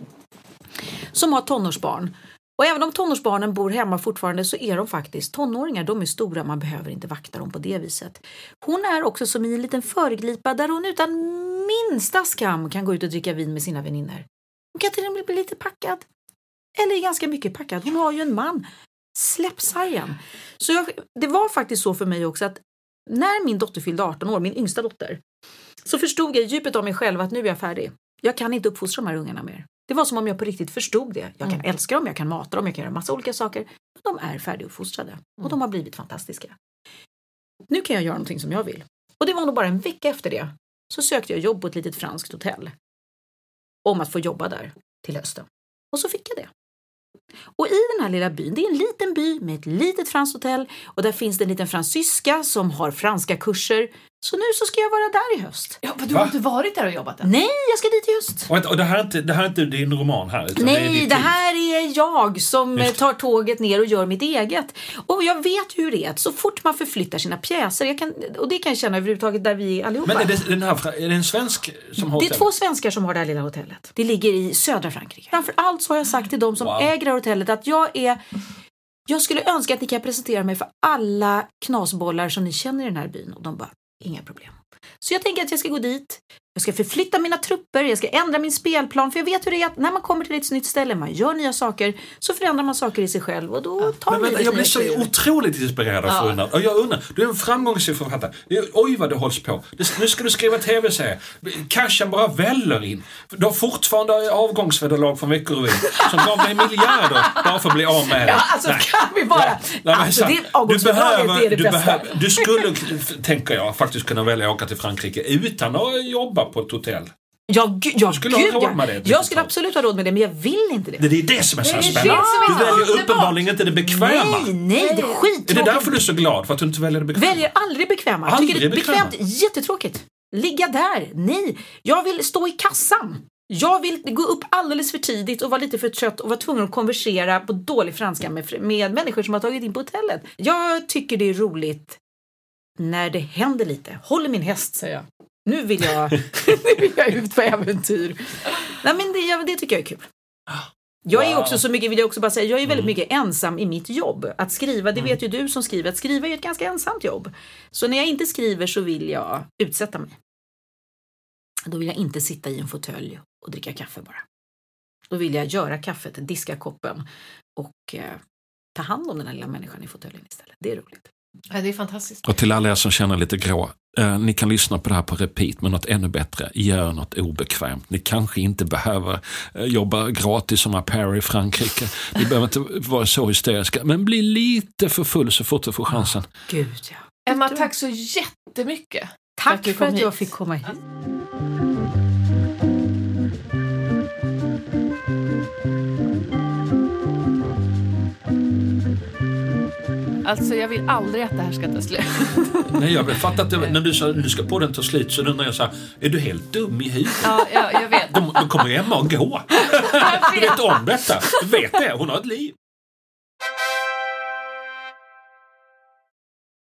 Som har tonårsbarn. Och även om tonårsbarnen bor hemma fortfarande så är de faktiskt tonåringar. De är stora, man behöver inte vakta dem på det viset. Hon är också som i en liten förglipa där hon utan minsta skam kan gå ut och dricka vin med sina vänner. Hon kan till och med bli lite packad. Eller ganska mycket packad. Hon har ju en man. Släpp sargen. Så jag, det var faktiskt så för mig också att när min dotter fyllde 18 år, min yngsta dotter, så förstod jag i djupet av mig själv att nu är jag färdig. Jag kan inte uppfostra de här ungarna mer. Det var som om jag på riktigt förstod det. Jag kan älska dem, jag kan mata dem, jag kan göra massa olika saker. Men de är färdiguppfostrade och de har blivit fantastiska. Nu kan jag göra någonting som jag vill. Och det var nog bara en vecka efter det så sökte jag jobb på ett litet franskt hotell. Om att få jobba där till hösten. Och så fick jag det. Och i den här lilla byn, det är en liten by med ett litet franskt hotell och där finns det en liten fransyska som har franska kurser. Så nu så ska jag vara där i höst. Ja, men du Va? har inte varit där och jobbat än? Nej, jag ska dit i höst. Och, vänta, och det, här är inte, det här är inte din roman här? Utan det är Nej, det liv. här är jag som Just tar tåget ner och gör mitt eget. Och jag vet hur det är. att Så fort man förflyttar sina pjäser, jag kan, och det kan jag känna överhuvudtaget där vi är allihopa. Men är det, den här, är det en svensk som har Det är hotell? två svenskar som har det här lilla hotellet. Det ligger i södra Frankrike. Framför allt så har jag sagt till de som Wow. äger det hotellet att jag är jag skulle önska att ni kan presentera mig för alla knasbollar som ni känner i den här byn. Och de bara, inga problem. Så jag tänker att jag ska gå dit, jag ska förflytta mina trupper, jag ska ändra min spelplan. För jag vet hur det är att när man kommer till ett nytt ställe, man gör nya saker, så förändrar man saker i sig själv och då tar Men, vänta, jag blir så turer. otroligt inspirerad av Unnar. Och jag undrar, du är en framgångsrik författare. Oj vad du hålls på. Nu ska du skriva tv-serie. Cashen bara väller in. Du har fortfarande avgångsvederlag från Veckorevyn som gav dig miljarder bara för att bli av med det. Ja, alltså Nej. kan vi bara... Nej, men alltså, det, avgångsvederlaget är det du, bästa. behöver, du skulle, tänker jag, faktiskt kunna välja att åka till Frankrike utan att jobba på ett hotell. Ja, gud, ja, skulle ha gud, råd ja. med det Jag skulle absolut ha råd med det, men jag vill inte det. Det är det som är så Det är det spännande. som är Du väljer underbart. uppenbarligen inte det bekväma. Nej, nej, det är Är det skittråkigt. därför du är så glad? För att du inte väljer det bekväma? Väljer aldrig bekväma. Jag Aldrig tycker det är bekväma. bekvämt, jättetråkigt. Ligga där, nej. Jag vill stå i kassan. Jag vill gå upp alldeles för tidigt och vara lite för trött och vara tvungen att konversera på dålig franska med, med människor som har tagit in på hotellet. Jag tycker det är roligt när det händer lite. Håller min häst, säger jag. Nu vill jag, [LAUGHS] nu vill jag ut på äventyr. Nej, men det, det tycker jag är kul. Jag är också så mycket, vill jag också bara säga, jag är väldigt mycket ensam i mitt jobb. Att skriva, det vet ju du som skriver, att skriva är ett ganska ensamt jobb. Så när jag inte skriver så vill jag utsätta mig. Då vill jag inte sitta i en fåtölj och dricka kaffe bara. Då vill jag göra kaffet, diska koppen och eh, ta hand om den här lilla människan i fåtöljen istället. Det är roligt. Ja, det är fantastiskt. Och till alla er som känner lite grå, eh, ni kan lyssna på det här på repeat, men något ännu bättre, gör något obekvämt. Ni kanske inte behöver eh, jobba gratis som au pair i Frankrike. Ni behöver inte vara så hysteriska, men bli lite för full så fort du får chansen. Gud ja. Emma, tack så jättemycket. Tack för kom att jag fick komma hit. Alltså, jag vill aldrig att det här ska ta slut. [LAUGHS] Nej, jag fattar att det, när du sa nu ska podden ta slut så undrar jag så här, är du helt dum i huvudet? Ja, ja jag vet. Då kommer ju Emma att gå. [LAUGHS] Du vet om detta. Du vet det, hon har ett liv.